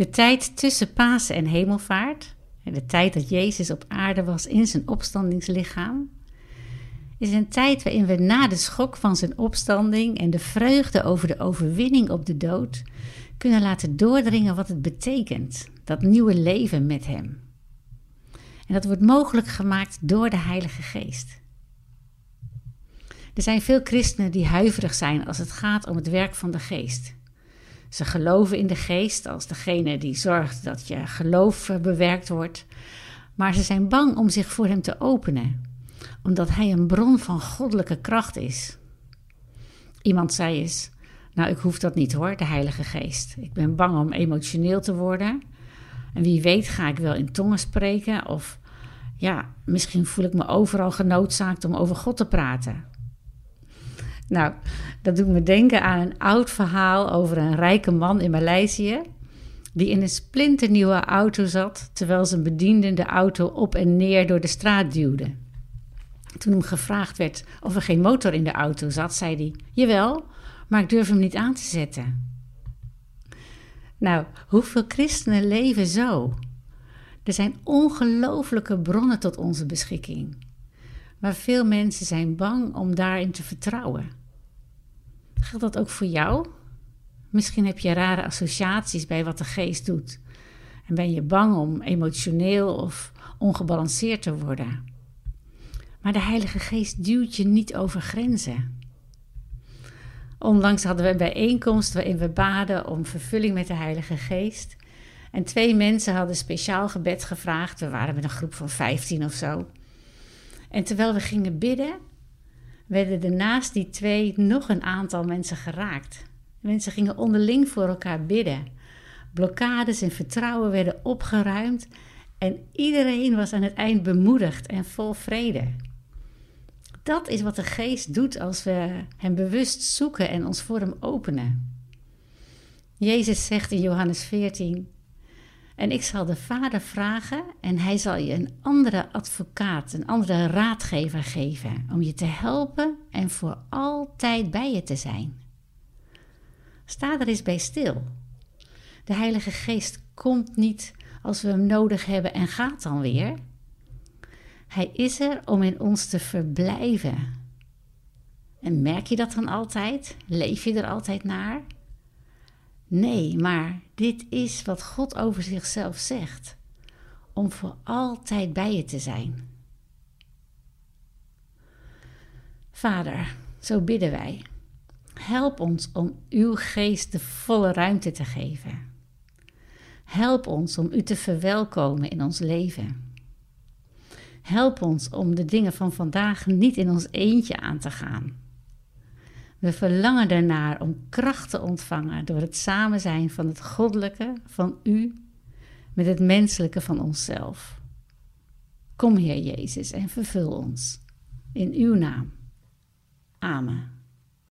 De tijd tussen Pasen en Hemelvaart, de tijd dat Jezus op aarde was in zijn opstandingslichaam, is een tijd waarin we na de schok van zijn opstanding en de vreugde over de overwinning op de dood kunnen laten doordringen wat het betekent, dat nieuwe leven met Hem. En dat wordt mogelijk gemaakt door de Heilige Geest. Er zijn veel christenen die huiverig zijn als het gaat om het werk van de Geest. Ze geloven in de Geest als degene die zorgt dat je geloof eh, bewerkt wordt, maar ze zijn bang om zich voor Hem te openen, omdat Hij een bron van goddelijke kracht is. Iemand zei eens: Nou, ik hoef dat niet hoor, de Heilige Geest. Ik ben bang om emotioneel te worden. En wie weet ga ik wel in tongen spreken of ja, misschien voel ik me overal genoodzaakt om over God te praten. Nou, dat doet me denken aan een oud verhaal over een rijke man in Maleisië. Die in een splinternieuwe auto zat terwijl zijn bediende de auto op en neer door de straat duwde. Toen hem gevraagd werd of er geen motor in de auto zat, zei hij: Jawel, maar ik durf hem niet aan te zetten. Nou, hoeveel christenen leven zo? Er zijn ongelooflijke bronnen tot onze beschikking. Maar veel mensen zijn bang om daarin te vertrouwen. Geldt dat ook voor jou? Misschien heb je rare associaties bij wat de geest doet. En ben je bang om emotioneel of ongebalanceerd te worden. Maar de Heilige Geest duwt je niet over grenzen. Onlangs hadden we een bijeenkomst waarin we baden om vervulling met de Heilige Geest. En twee mensen hadden speciaal gebed gevraagd. We waren met een groep van 15 of zo. En terwijl we gingen bidden, werden er naast die twee nog een aantal mensen geraakt. Mensen gingen onderling voor elkaar bidden. Blokkades en vertrouwen werden opgeruimd en iedereen was aan het eind bemoedigd en vol vrede. Dat is wat de geest doet als we hem bewust zoeken en ons voor hem openen. Jezus zegt in Johannes 14: en ik zal de Vader vragen en hij zal je een andere advocaat, een andere raadgever geven om je te helpen en voor altijd bij je te zijn. Sta er eens bij stil. De Heilige Geest komt niet als we hem nodig hebben en gaat dan weer. Hij is er om in ons te verblijven. En merk je dat dan altijd? Leef je er altijd naar? Nee, maar dit is wat God over zichzelf zegt: om voor altijd bij je te zijn. Vader, zo bidden wij. Help ons om uw geest de volle ruimte te geven. Help ons om u te verwelkomen in ons leven. Help ons om de dingen van vandaag niet in ons eentje aan te gaan we verlangen ernaar om kracht te ontvangen door het samen zijn van het goddelijke van U met het menselijke van onszelf. Kom, Heer Jezus, en vervul ons. In uw naam. Amen.